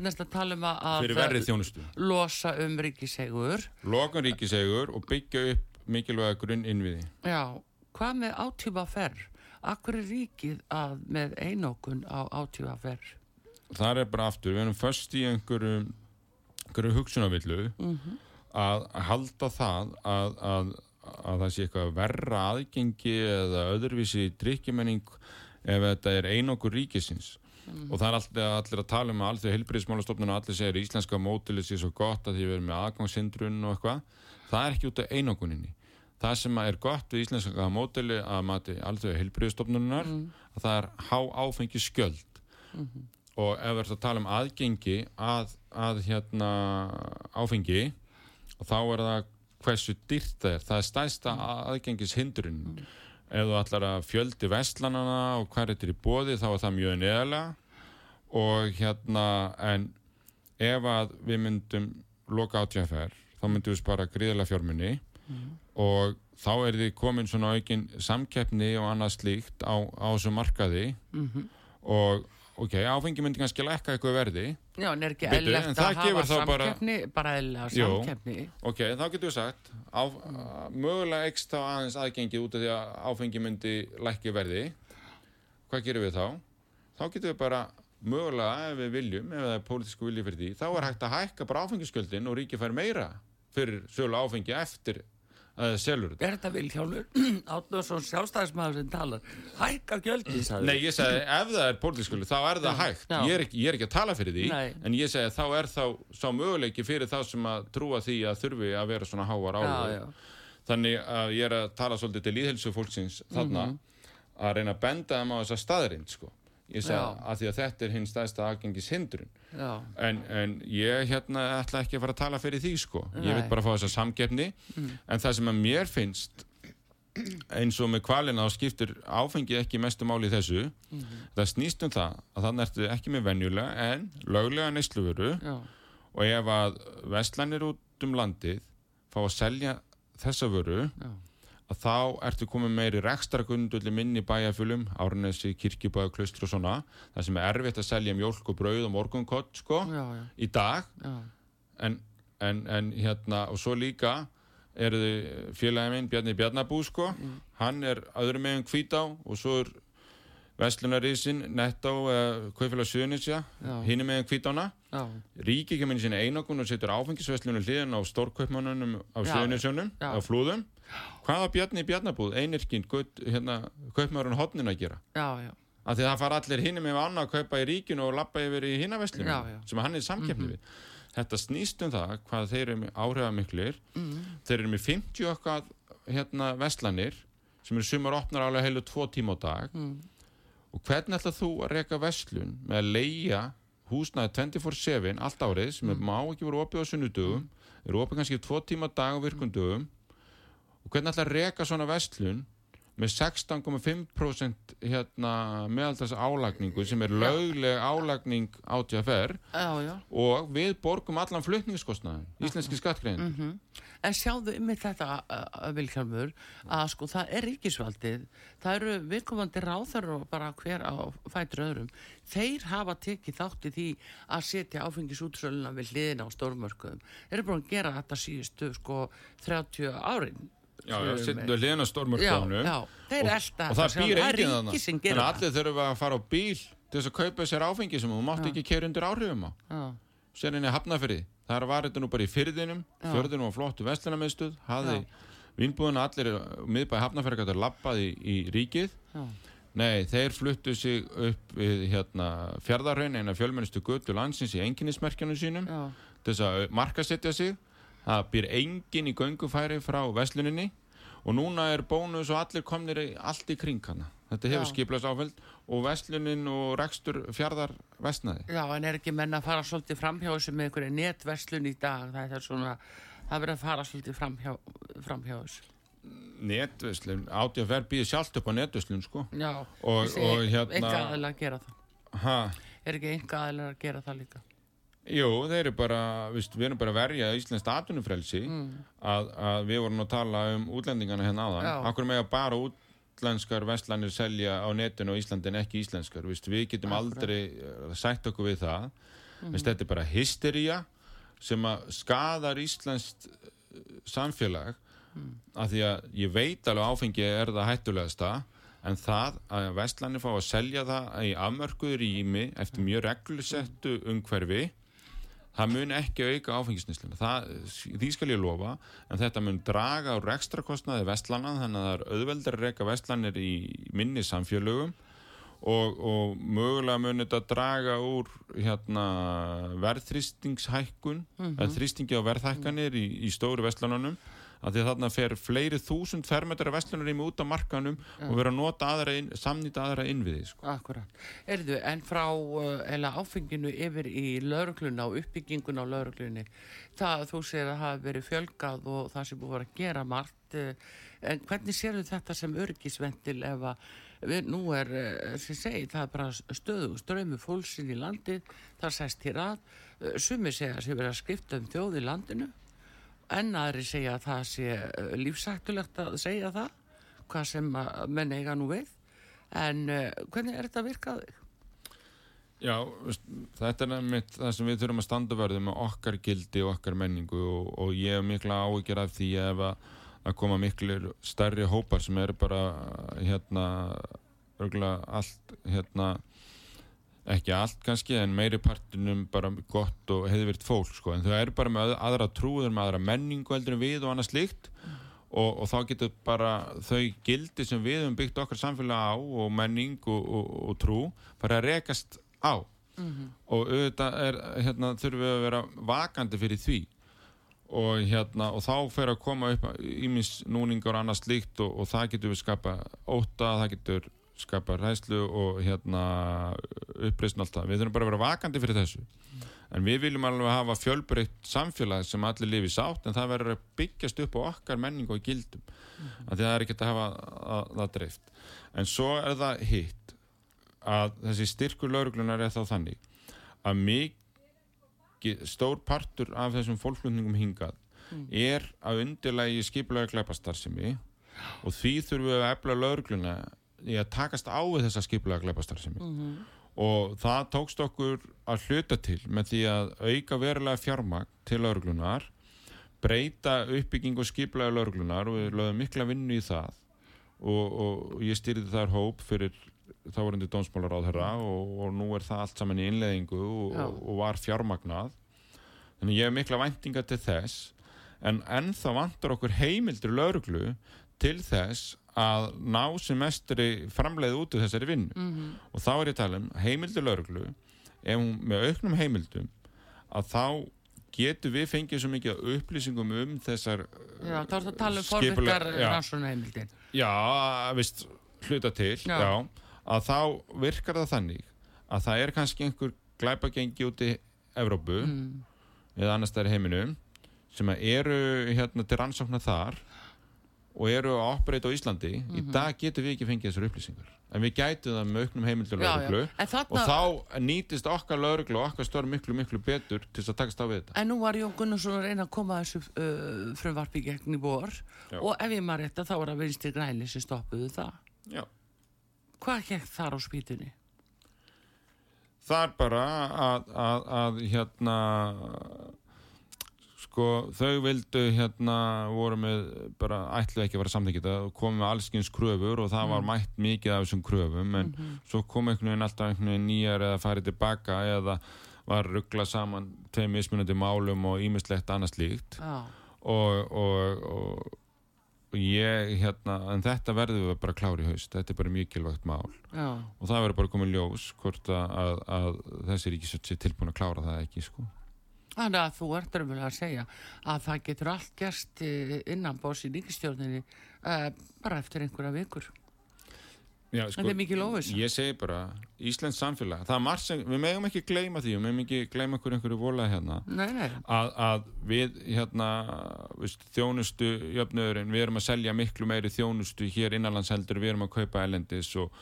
Næst að tala um að losa um ríkisegur. Lokan ríkisegur og byggja upp mikilvæga grunn innviði. Já, hvað með átífa ferr? Akkur er ríkið að með einókun á átífa ferr? Það er bara aftur, við erum först í einhverju, einhverju hugsunavillu að halda það að, að, að það sé eitthvað verra aðgengi eða öðruvísi drikkjumenning ef þetta er einokur ríkisins. Og það er allir, allir að tala um að allir heilbriðismálastofnun og allir segir íslenska mótilið sé svo gott að því við erum með aðgangshindrun og eitthvað. Það er ekki út af einokuninni. Það sem er gott við íslenska mótili að mati allir heilbriðistofnunar að það er há áfengi skjöld og ef við erum að tala um aðgengi að, að hérna áfengi og þá er það hversu dýrt það er. Það er stæsta aðgengis hindrun ef þú ætlar að fjöldi vestlanana og hvað er þetta í bóði þá er það mjög neðalega og hérna en ef að við myndum loka átjáfer þá myndum við spara gríðilega fjármunni og þá er því komin svona aukin samkeppni og annað slíkt á, þessu markaði. Og ok, áfengi myndi kannski lækka eitthvað verði Já, en er ekki það að hafa bara- samkeppni, bara eðlega Jú. samkeppni? ok, þá getur við sagt á, mögulega ekst þá aðeins aðgengið út af því að áfengi myndi lækki verði hvað gerum við þá? þá getum við bara mögulega ef við viljum, ef það er pólitísku vilji fyrir því þá er hægt að hækka bara áfengiskjöldin og ríki fær meira fyrir sölu áfengi eftir að það selur þetta Er þetta Vilhjálfur Átnarsson <clears throat> sjálfstæðismæður sem talar? Hækka gjöldin, sagði. Nei, ég segi ef það er pólitísku vilji þá er það hægt ég er, ekki, ég er ekki að tala fyrir því Nei. en ég að þá er þá sá möguleiki fyrir þá sem að trúa því að þurfi að vera svona háar já. þannig að ég er að tala svolítið til líðhelsu fólksins þarna að reyna að benda þeim á þessa staðrind sko. Ég Já. að því að þetta er hinn stæðsta aðgengis hindrun en, en ég hérna ætla ekki að fara að tala fyrir því sko. ég Nei. vil bara fá þessa samkeppni en það sem að mér finnst eins og með kvalina þá skiptir áfengi ekki mestu máli þessu það snýst um það að þannig ertu ekki með venjulega en löglega neysluvöru já, og ef að vestlanir út um landið fá að selja þessa vöru Já. Að þá ertu komið meiri rekstrakundulli minni bæjarfölum, árnesi, kirkjubæðu, klaustur og svona, það sem er erfitt að selja mjólk og brauð og morgunkott sko, já, já, í dag. En, en, en hérna og svo líka eru þið félagi minn Bjarni Bjarnabú sko, hann er öðrum meginn hvítá og svo er Vestlunarísin, Nettó, uh, Kaufélag Suðunisja, Já. hinum meginn hvítána já. Ríki kemur inn í sína einokun og setur áfengisveslunum hliðin á stórkaupmannunum á Suðunisjónum, á flúðum Hvaða Bjarni Bjarnabúð, einirkinn, hérna, kaupmannurinn hotnin að gera? Já, já, að það fara allir hinum með annað að kaupa í ríkinu og lappa yfir í hinnaveslunum sem hann er samkeppni við þetta snýst um það hvað þeir eru áhrifamiklir Mm. þeir eru með 50 okkar hérna veslanir sem eru sumar opnar álega heilu tvo tíma á dag Mm. og hvernig ætlað þú að reka veslun með að leia húsnaði 24-7 allt árið sem Mm. mm. má ekki vera opið á sunnudögum eru opið kannski tvo tíma á dag á virkundögum og hvernig ætlað að reka svona veslun með 16,5% hérna, meðaldags álagningu sem er lögleg álagning á TFR já, já. og við borgum allan flutningskostnaðin, íslenski skattgrein Mm En sjáðu um þetta, Vilhjálmur, að sko það er ríkisvaldið, það eru viðkomandi ráþar og bara hver á fætur öðrum. Þeir hafa tekið þátt í því að setja áfengisútsöluna við hliðina á stórmörkuðum. Þeir eru búin að gera þetta síðustu sko 30 árin. Já, já, Já, stórmörkjánu já, þeir og, og það býr enginn er þannig gera að allir þurfum að fara á bíl til þess að kaupa sér áfengi sem þú mátt ekki keira undir áhrifum á. Það. sér henni hafnafyrði, það var þetta nú bara í fyrðinum fjörðinum var flottu vestlunarmiðstöð hafði Já. vínbúðuna allir miðbæði hafnafyrði gæti lappaði í, í ríkið. Já, Nei, þeir fluttu sig upp við hérna, fjardarhaun eina fjölmennistu götu landsins í enginnismerkjunum sínum til þess að markasetja sig það býr engin í göngufæri frá vesluninni og núna er bónus og allir komnir allt í kring hana þetta hefur Já. skiplas áfæld og veslunin og rekstur fjarðar vestnaði já, en er ekki menn að fara svolítið framhjá þessu með einhverju netverslun í dag, það er svona, það verður að fara svolítið framhjá fram hjá þessu. netverslun, átjáfer býði sjálft upp á netverslun sko Já, Og- og hérna- enga aðeila að gera það. ha, Er ekki enga aðeila að gera það líka? Jú, þeir eru bara, við erum bara að verja íslenskt atvinnufrelsi að, að við vorum að tala um útlendingana hérna áðan. Já. Akkur með að bara útlenskar vestlanir selja á netinu og Íslandi en ekki íslenskar? Viðst, við getum Akkúrat. aldrei uh, sætt okkur við það. Viðst, þetta er bara hystería sem að skadar íslenskt uh, samfélag af því að ég veit alveg áfengi er það hættulegasta en það að vestlanir fá að selja það í afmörkuður rými eftir mjög reglusettu umhverfi það mun ekki auka áfengisnisluna það, því skal ég lofa en þetta mun draga úr ekstrakostnaði vestlana þannig að það er auðveldur að reyka vestlanir í minni samfélögum og, og mögulega mun þetta draga úr hérna, verðþrýstingshækkun eða þrýstingi á verðhækkanir í, í stóru vestlanunum að því þarna fer fleiri þúsund fermetrar vestlunarými út á markanum og vera að nota aðra inn, samnýta aðra innviði sko. Akkurat. Erðu, en frá eða áfenginu yfir í laurugluna og uppbyggingun á lauruglunni, það þú segir að hafa verið fjölgað og það sem búið að gera margt, uh, en hvernig sérðu þetta sem örgisventil ef að við, nú er, uh, sem segi, það er bara stöðu, strömu fólksinn í landið, það sest hér að, sumi segja að sé verið að skrifta um þjóð í landinu, en aðri segja að það sé uh, lífsættulegt að segja það, hvað sem menn eiga nú við, en uh, hvernig er þetta að virka á þig? Já, þetta er nefnitt það sem við þurfum að standa verðið með okkar gildi og okkar menningu og, og ég hef mikla áhyggjur af því ef að, að koma miklu stærri hópar sem eru bara hérna allt hérna ekki allt kannski en meiri partinum bara gott og heiðvirt fólk sko. en þau eru bara með aðra trúður með aðra menningu heldur en við og annað slíkt. Og, og þá getur bara þau gildi sem við höfum byggt okkar samfélag á og menning og, og, og trú bara rekast á. Og auðvitað er, hérna, þurfum við að vera vakandi fyrir því. Og, hérna, og þá fer að koma upp ímins núningar og annað slíkt og, og það getur við skapa óta, það getur skapa ræðslu og hérna uppreysn alltaf. Við þurfum bara að vera vakandi fyrir þessu. En við viljum alveg hafa fjölbreytt samfélag sem allir lifi sátt en það verður að byggjast upp á okkar menning og gildum. Mm Því það er ekki að hafa að, það dreift. En svo er það hitt að þessi styrkur lauruglunar er þá þannig að mikið stór partur af þessum fólkflutningum hingað er að undirlægi skipulega glæpastarsimi og því þurfum við að efla laurugluna í að takast á við þessa skipulega glæpastarsimi og það tókst okkur að hluta til með því að auka verulega fjármagn til lauruglunar breyta uppbygging og skipulega lauruglunar og við lögum mikla vinnu í það. Og, og ég styrði þar hóp fyrir þáverandi dómsmálaráðherra og, og nú er það allt saman í innleðingu og, og var fjármagnað. Þannig ég hef mikla væntinga til þess en ennþá vantar okkur heimildur lauruglu til þess að ná sem mestri framleið út úr þessari vinnu Mhm. og þá er ég að tala um heimildur lauruglu ef hún með auknum heimildum að þá getur við fengið svo mikið af upplýsingum um þessar Já, þá er það að tala um forvirkar já. rannsónaheimildin. Já, vist, hluta til Já. já. að þá virkar það þannig að það er kannski einhver glæpagengi út í Evrópu Mm. eða annars þær í heiminum sem eru hérna til rannsóknar þar og eru að operata á Íslandi í Mhm. dag getum við ekki fengið þessar upplýsingar en við gætum það með auknum heimildur lauruglu þarna, og þá nýtist okkar lauruglu og okkar stór miklu miklu betur til þess að takast á við þetta en nú var Jón Gunnarsson að reyna að koma þessu uh, frumvarpi gegn í vor Já. og ef ég maður rétt að þá var að vinstri græni sem stoppuðu það. Já. Hvað gekk þar á spýtunni? það er bara að, að, að hérna sko þau vildu hérna voru með bara ætlu ekki að vera samþykita og komið með allskins kröfur og það var mætt mikið af þessum kröfum en svo kom einhvern veginn alltaf einhvern veginn nýjar eða farið tilbaka eða var rugglað saman tveim mismunandi málum og ímislegt annað slíkt. Já, og, og, og, og ég hérna en þetta verður við bara að klára í haust þetta er bara mikilvægt mál. Já. og það verður bara komið ljós hvort að, að, að þessi ríkisvöld sé tilbúin að klára það ekki sko. Þannig að þú ert raunverulega að segja að það getur allt gerst eh, innan bós í ríkistjórninni uh, bara eftir einhverja vikur. Já, sko, þetta er mikið lofis ég segi bara, Íslands samfélag það er margt sem, við megum ekki gleyma því við megum ekki gleyma okkur einhverju volað hérna nei, nei. Að, að við hérna viðst, þjónustu jöfnöðurinn, við erum að selja miklu meiri þjónustu hér innanlandsheldur við erum að kaupa elendis og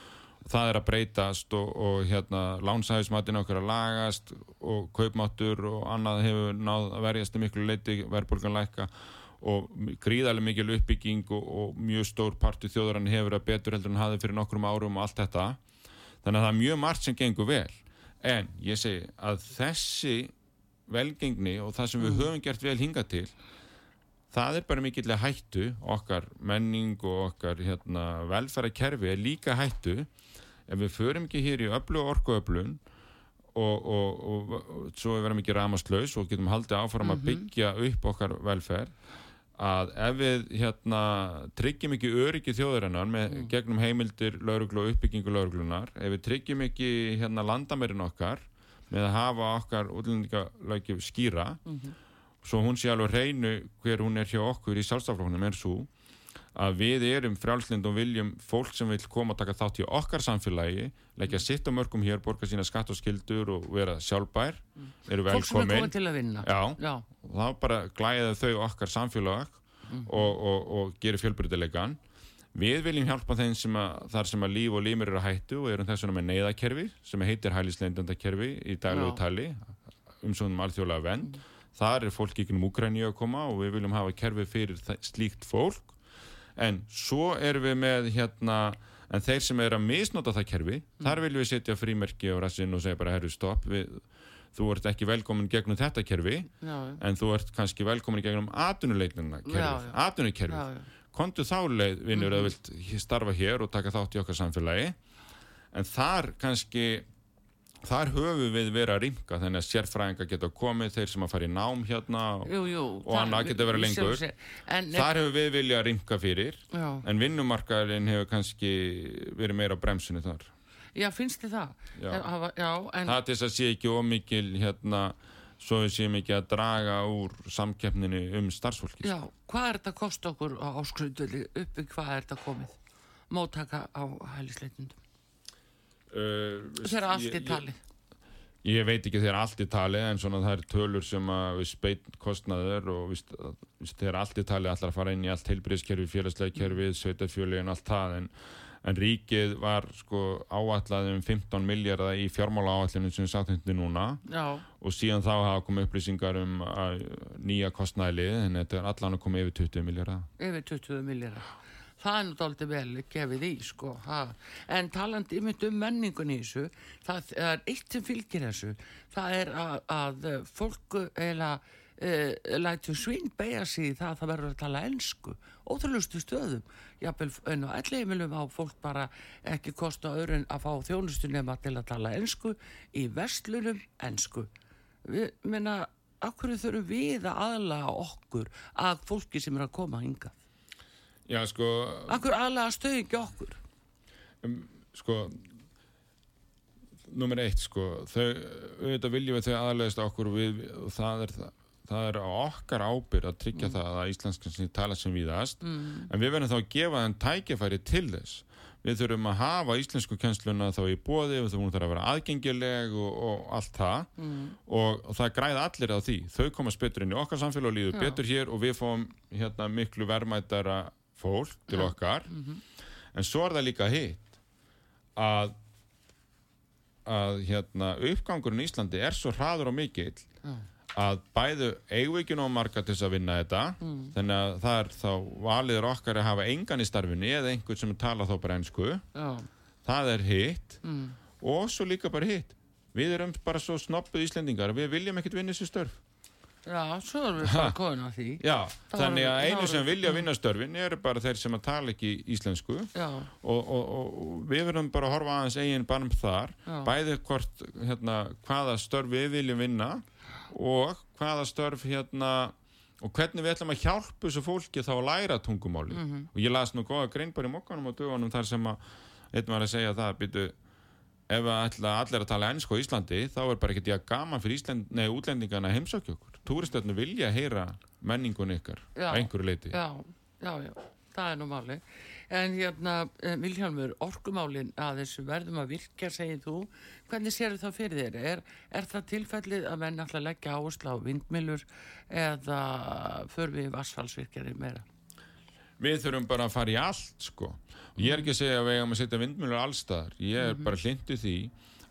það er að breytast og, og hérna lánsæðismatin okkur að lagast og kaupmáttur og annað hefur náð að verjast miklu leiti verðbólganleika og gríðarlega mikil uppbygging og, og mjög stór parti þjóðarann hefur að betur heldur en hafið fyrir nokkrum árum og allt þetta þannig að það er mjög margt sem gengur vel en ég segi að þessi velgengni og það sem við mm. höfum gert vel hinga til það er bara mikilvæg hættu okkar menning og okkar hérna, velfærakerfi er líka hættu ef við förum ekki hér í öllu orkuöflun og, og, og, og svo við verðum ekki ramaslaus og getum haldið áfram að mhm. byggja upp okkar velferð að ef við hérna tryggjum ekki öryggi þjóðarinnar með mm. gegnum heimildir lauruglu og uppbyggingu lauruglunar, ef við tryggjum ekki hérna landamærin okkar með að hafa okkar útlendingalöki skýra, mm -hmm. Svo hún sé alveg reynu hver hún er hjá okkur í sjálfstaflóknum er svo að við erum frjálslind og viljum fólk sem vil koma að taka þátt í okkar samfélagi, leggja sitt á mörgum hér, borga sína skatt og skildur og vera sjálfbær, mm. fólk sem er komið til að vinna. Já, já. Þá bara glæða þau okkar samfélag mm og, og, og gerir fjölbrytilegan við viljum hjálpa þeim sem að, þar sem að líf og límur eru að hættu og erum þess vegna með neyðakerfi sem heitir hælisleindöndakerfi í daglegu tali um svonum alþjóðlega vend mm. Þar er fólk ekki um Ukræni að koma og við viljum hafa kerfi fyrir slíkt fólk. En svo erum við með hérna en þeir sem er að misnota það kerfi mm. þar viljum við setja frímerki á rassin og segja bara herru stopp við þú ert ekki velkomin gegnum þetta kerfi já, en þú ert kannski velkomin gegnum atvinnuleiknina kerfi, atvinnukerfi kontu þá leið vinnur mm -hmm. að vilt starfa hér og taka þátt í okkar samfélagi. En þar kannski þar höfum við verið að ringa þannig að sérfræðinga geta komið þeir sem að fara í nám hérna jú, jú, og annað geta verið lengur en, þar hefur við viljað að ringa fyrir já. en vinnumarkaðin hefur kannski verið meira á bremsunni þar Já, finnst þið það? Já. Hafa, já, en... Það er þess að sé ekki ómikil hérna, svo við séum ekki að draga úr samkeppninu um starfsfólki. Já, hvað er þetta að kosta okkur á skröndvöli uppi, hvað er þetta komið? Móttaka á hælisleitundum? Þegar allt er talið? Ég, veit ekki þegar allt er talið en svona það er tölur sem að við speit kostnaður og víst, víst, þegar allt er talið allar að fara inn í allt heilbríðskerfi, félagslega kerfi, sveitafjöli en allt það en en ríkið var sko áallað um 15 miljardar í fjármála áallinu sem við sattum þetta núna. Já. og síðan þá hafa komið upplýsingar um nýja kostnæli en þetta er allan að koma yfir 20 miljardar Yfir 20 miljardar Það er náttúrulega vel gefið í sko ha. en talandi yfir um menningun í þessu það er eitt sem fylgir þessu. Það er að, að fólku eða Uh, lætu svín beigja sig það að það verður að tala ennsku ótrúlustu stöðum. Jáfnvel enn og elleimilum á fólk bara ekki kosta öðrun að fá þjónustu nema til að tala ennsku í vestlunum ennsku við menna, akkur þurfum við að aðlaga okkur að fólki sem er að koma hinga Já sko Akkur aðlaga stöðingi okkur um, Sko Númer eitt sko þau, auðvitað viljum við þau aðlæðast okkur við, og það er það það er á okkar ábyrg að tryggja mm. það að íslenskan tala sem viðast mm. en við verðum þá að gefa þenn tækifæri til þess við þurfum að hafa íslensku kjensluna þá í bóði við þurfum að vera aðgengileg og, og allt það mm. og, og það græða allir á því þau komast betur inn í okkar samfélag og líður Já. betur hér og við fáum hérna, miklu verðmættara fólk til Já. okkar -hmm. en svo er það líka hitt að að hérna, uppgangurinn í Íslandi er svo hraður og mikill Já að bæðu eigvíkjun og marga til þess að vinna þetta mm. þannig að það er þá valiður okkar að hafa engan í starfinni eða einhvern sem tala þá bara einsku það er hitt mm. og svo líka bara hitt við erum bara svo snoppuð íslendingar við viljum ekkert vinna þessu störf Já, svo erum við bara komin á því. Já, það þannig að einu sem vilja vinna störfin eru bara þeir sem að tala ekki íslensku. Og, og, og við verðum bara að horfa aðeins eigin barm þar Já. bæði hvort, hérna, hvaða störf við viljum vinna og hvaða störf hérna og hvernig við ætlum að hjálpa þessu fólki þá að læra tungumáli mm -hmm. og ég las nú góða grein bara í mokkanum og dögunum þar sem að einn var að segja það býtu, ef allir að tala ennsku á Íslandi þá er bara ekkert ég að gaman fyrir Ísland, nei, útlendingana að túristöðinu vilja heyra menningun ykkar já, einhverju leiti já, já, já, það er nú máli En hérna, eh, Vilhjálmur, orkumálin að þessu verðum að virka, segir þú. Hvernig sér það fyrir þér? Er, er það tilfellið að menn alltaf leggja áherslu á vindmilur eða för við vassfallsvirkjarinn meira? Við þurfum bara að fara í allt sko. Ég er ekki að segja að við eigum að setja vindmjölur allstaðar. Ég er bara hlindið því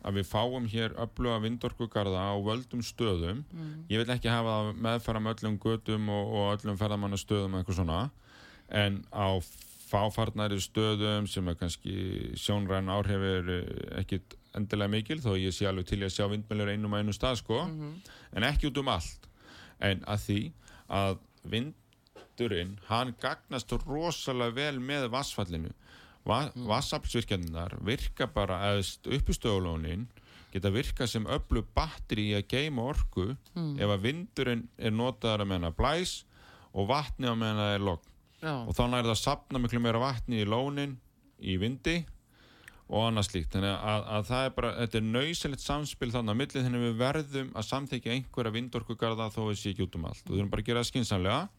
að við fáum hér öfluga vindorkugarða á völdum stöðum. Ég vil ekki hafa það meðfara með öllum götum og, og öllum ferðamannastöðum eitthvað svona. En á fáfarnari stöðum sem er kannski sjónræn áhrifir ekkit endilega mikil þó ég sé alveg til að sjá vindmjölur einum að einu stað sko. En ekki út um allt. En að því að vindurinn, hann gagnast rosalega vel með vassfallinu Va Mm. vassaflsvirkjarnar virka bara eðst uppustöðulónin geta virka sem öllu batteri í að geima orku Mm. ef að vindurinn er notaður að menna blæs og vatni að menna er logn Já, og þá nær það að sapna miklu meira vatni í lónin í vindi og annað slíkt þannig að, að það er bara, þetta er nöysilegt samspil þannig að millið þannig að við verðum að samþykja einhverja vindorkugarða þó við sé ekki út um allt og við þurfum bara að gera það skynsamlega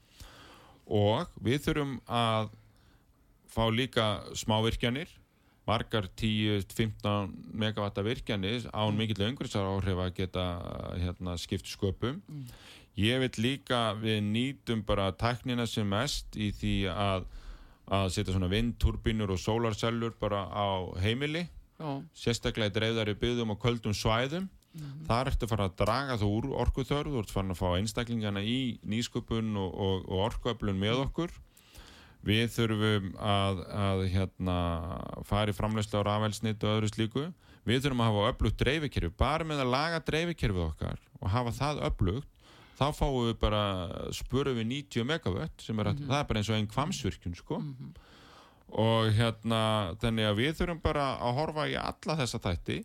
og við þurfum að fá líka smávirkjanir margar 10-15 megavatta virkjanir án mikill umhverfisar áhrif að geta hérna, skipt sköpum. Ég vil líka við nýtum bara tæknina sem mest í því að að setja svona vindturbínur og sólarsellur bara á heimili. Já, sérstaklega í dreifðari byggðum og köldum svæðum. Þar ertu fara að draga þú úr orkuþörf þú ert farin að fá einstaklingana í nýsköpun og, og, og orkuöflun með okkur við þurfum að, að hérna, fara í framleysla á rafelsnit og öðru slíku. Við þurfum að hafa öflugt dreifikerfi. Bara með að laga dreifikerfið okkar og hafa það öflugt þá fáum við bara, spurum við 90 megavött sem er, mm það er bara eins og einn kvamsvirkjun sko. Og hérna þannig að við þurfum bara að horfa í alla þessa þætti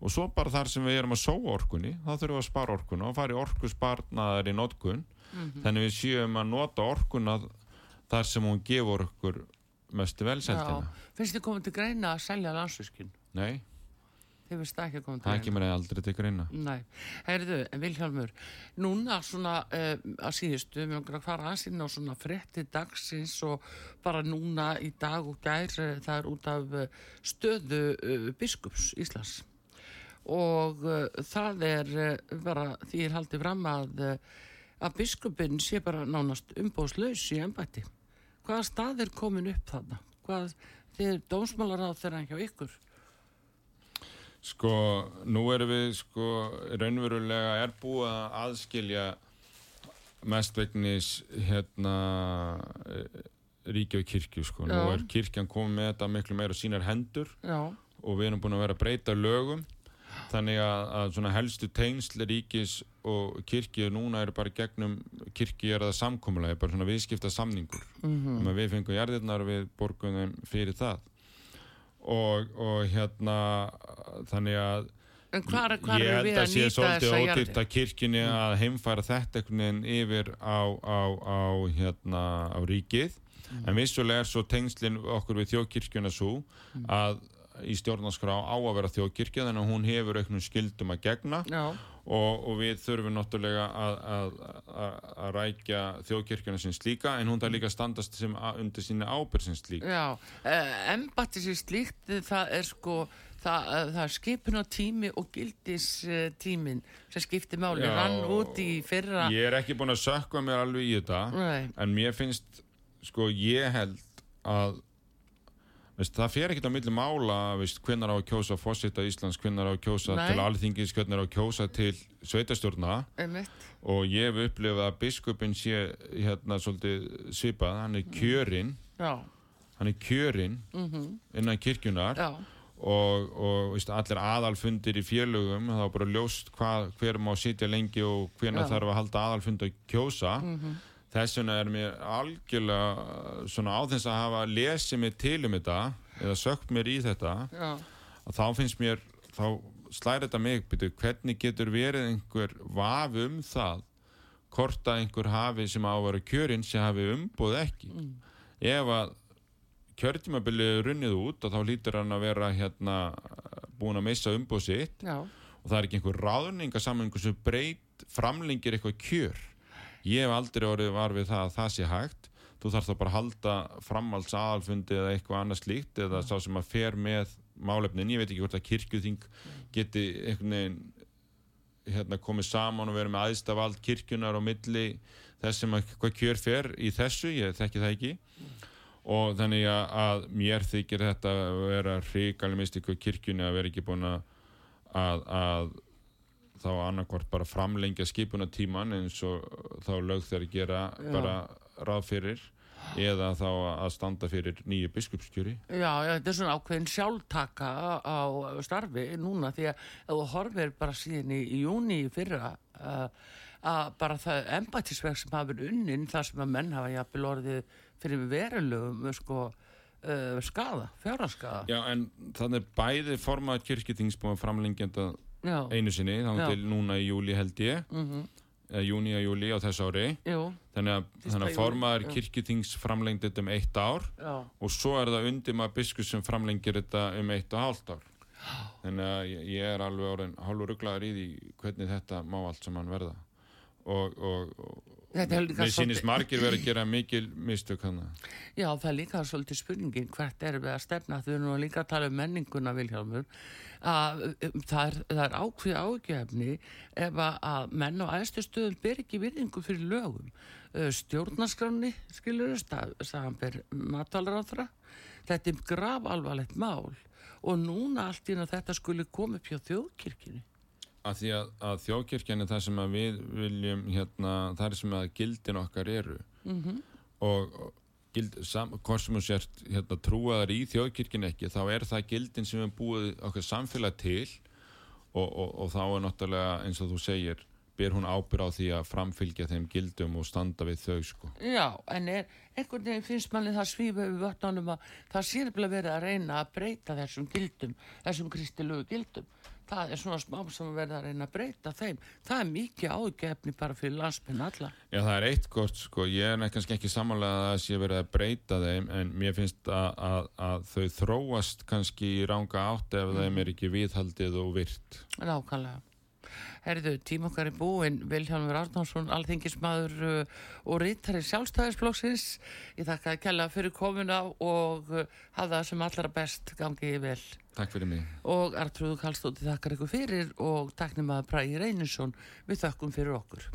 og svo bara þar sem við erum að sóa orkunni þá þurfum við að spara orkunna og fara í orku sparnaðar í notkun. Þannig við séum að nota orkunna þar sem hún gefur okkur mestu já. velsældina Finnst þið komið til greina að selja landsvirkjun? nei, Þið finnst það ekki að koma til það greina? kemur aldrei til greina Nei, heyrðu, en Vilhjálmur, núna svona uh, að síðustu, við langar að fara aðeins inn á svona frétti dagsins og bara núna í dag og gær, uh, það er út af uh, stöðu biskups Íslands og það er bara því er haldið fram að, að biskupin sé bara nánast umbóðslaus í embætti. Hvaða stað er komin upp þarna? Hvað, er dómsmálar á þeirra hjá ykkur? Sko, nú erum við sko raunverulega er búið að aðskilja mestveiknis hérna eh, ríki og kirkju sko. Nú Já. er kirkjan komið með þetta miklu meira sínar hendur Já, og við erum búin að vera að breyta lögum þannig að, að svona helstu tengsl ríkis og kirkju núna eru bara gegnum kirkju er það samkomulega, bara svona viðskipta samningur mm að við fengum jarðirnar við borgum þeim fyrir það. Og, og hérna þannig að er, hvað ég held að sé svolítið ódýrt að kirkjunni að heimfæra þetta einhvern veginn yfir á, á, á, hérna, á ríkið. Mm. en vissulega er svo tengslinn okkur við þjóðkirkjuna svo Mm. að í stjórnarskrá á að vera þjóðkirkja þannig að hún hefur auknum skildum að gegna. Og, og við þurfum náttúrulega að, að, að, að rækja þjóðkirkjuna sem slíka en hún það líka standast sem að, undir sína ábyrð sem slík. Já, uh, embatti sér slíkt, það er sko, það, uh, það er skipun á tími og gildis tímin sem skiptir máli, rann út í fyrra. ég er ekki búin að sökka mér alveg í þetta Nei, en mér finnst sko ég held að veist, það fer ekkert á milli mála hvenær á að kjósa fósita Íslands hvenær á að kjósa Nei. til alþingis hvenær á að kjósa til sveitastjórna og ég hef upplifað að biskupin sé hérna svolítið svipað. Hann er kjörinn. Já, hann er kjörinn innan kirkjunar já, og, og veist, allir aðalfundir í félögum þá bara ljóst hvað, hver má sitja lengi og Já. þarf að halda aðalfund að kjósa þess vegna er mér algjörlega svona á þess að hafa lesið mig til um þetta eða sökt mér í þetta já, að þá finnst mér þá slæri þetta mig byrju, hvernig getur verið einhver vaf um það hvort að einhver hafi sem á að vera kjörinn sem hafi umboð ekki? Ef að kjörtímabilið er runnið út og þá lítur hann að vera hérna búin að missa umboð sitt já, og það er ekki einhver ráðningasamlingu sem breyt framlengir eitthvað kjör ég hef aldrei orðið var við það að það sé hægt. Þú þarf þá bara að halda framhalds aðalfundi eða eitthvað annað slíkt eða sá sem að fer með málefnin, ég veit ekki hvort að kirkjuþing geti einhvern veginn hérna, komið saman og verið með aðstafald kirkjunar og milli þess sem að hvað kjör fer í þessu, ég þekki það ekki. Og þannig að, að mér þykir þetta að vera hrigalega mistíku kirkjunni að vera ekki búin að, að, að þá annarkvort bara framlengja skipunatíman eins og þá lög þeir gera Já. bara ráð fyrir eða þá að standa fyrir nýju biskupskjöri Já, þetta er svona ákveðin sjálftaka á starfi núna því að þú horfir bara síðan í, júni fyrra að bara það embættisverk sem hafa verið unnin þar sem að menn hafa jafnvel orðið fyrir verulegum sko, uh, skada, fjárhaskada Já, en þannig bæði formað kirkjuþings búin að Já, einu sinni, þá til núna í júli held ég. Mhm, eða júni að júli á þess ári. Jú, þannig að, þannig að formaður já. kirkjuþings framlengdi þetta um eitt ár já, og svo er það undir maður biskus sem framlengir þetta um eitt og hálft ár. Þannig að ég- er alveg orðin hálfur rugglaður í því hvernig þetta má allt saman verða og, og, og mér sýnist margir verið að gera mikil mistök hann Já, það er líka svolítið spurningin hvert er við að stefna? Þau erum nú líka að tala um menninguna Vilhjálmur. Að um, það er, það er ákveð ágefni ef að, menn á æðstu stöðum ber ekki virðingu fyrir lögum. Uh, stjórnarskráni skilur það ber matalara þetta er graf alvarlegt mál og núna allt einu að þetta skuli koma upp hjá þjóðkirkjunni að því að, að þjóðkirkjan er það sem að við viljum hérna, það er sem að gildin okkar eru. Mm og og gild, sam, sem þú sért hérna, trúaðar í þjóðkirkjan ekki þá er það gildin sem við búið okkar samfélag til. Og, og, og þá er náttúrulega eins og þú segir ber hún ábyrð á því að framfylgja þeim gildum og standa við þau sko. Já, en er, einhvern veginn finnst manni það svífa við vötnunum að það sé nefnilega verið að reyna að breyta þessum gildum, þessum kristilugu gildum. Það er svona smám sem að verða að reyna að breyta þeim. Það er mikið ágefni bara fyrir landsmenn alla. Já það er eitt gott sko, ég er kannski ekki samanlega að það sé verið að breyta þeim en mér finnst að, að, að þau þróast kannski í ranga átt ef þeim er ekki viðhaldið og virt Nákvæmlega. Herðu, tíma okkar er búinn, Vilhjálmur Arnánsson, alþingismadur uh, og rítari sjálfstæðisflokksins. Ég þakka að kella fyrir komuna og uh, hafa það sem allra best gangið vel. Takk fyrir mig og Artrúðu Kallstóti þakkar ykkur fyrir og taknum að Bræði Reynisson við þakkum fyrir okkur.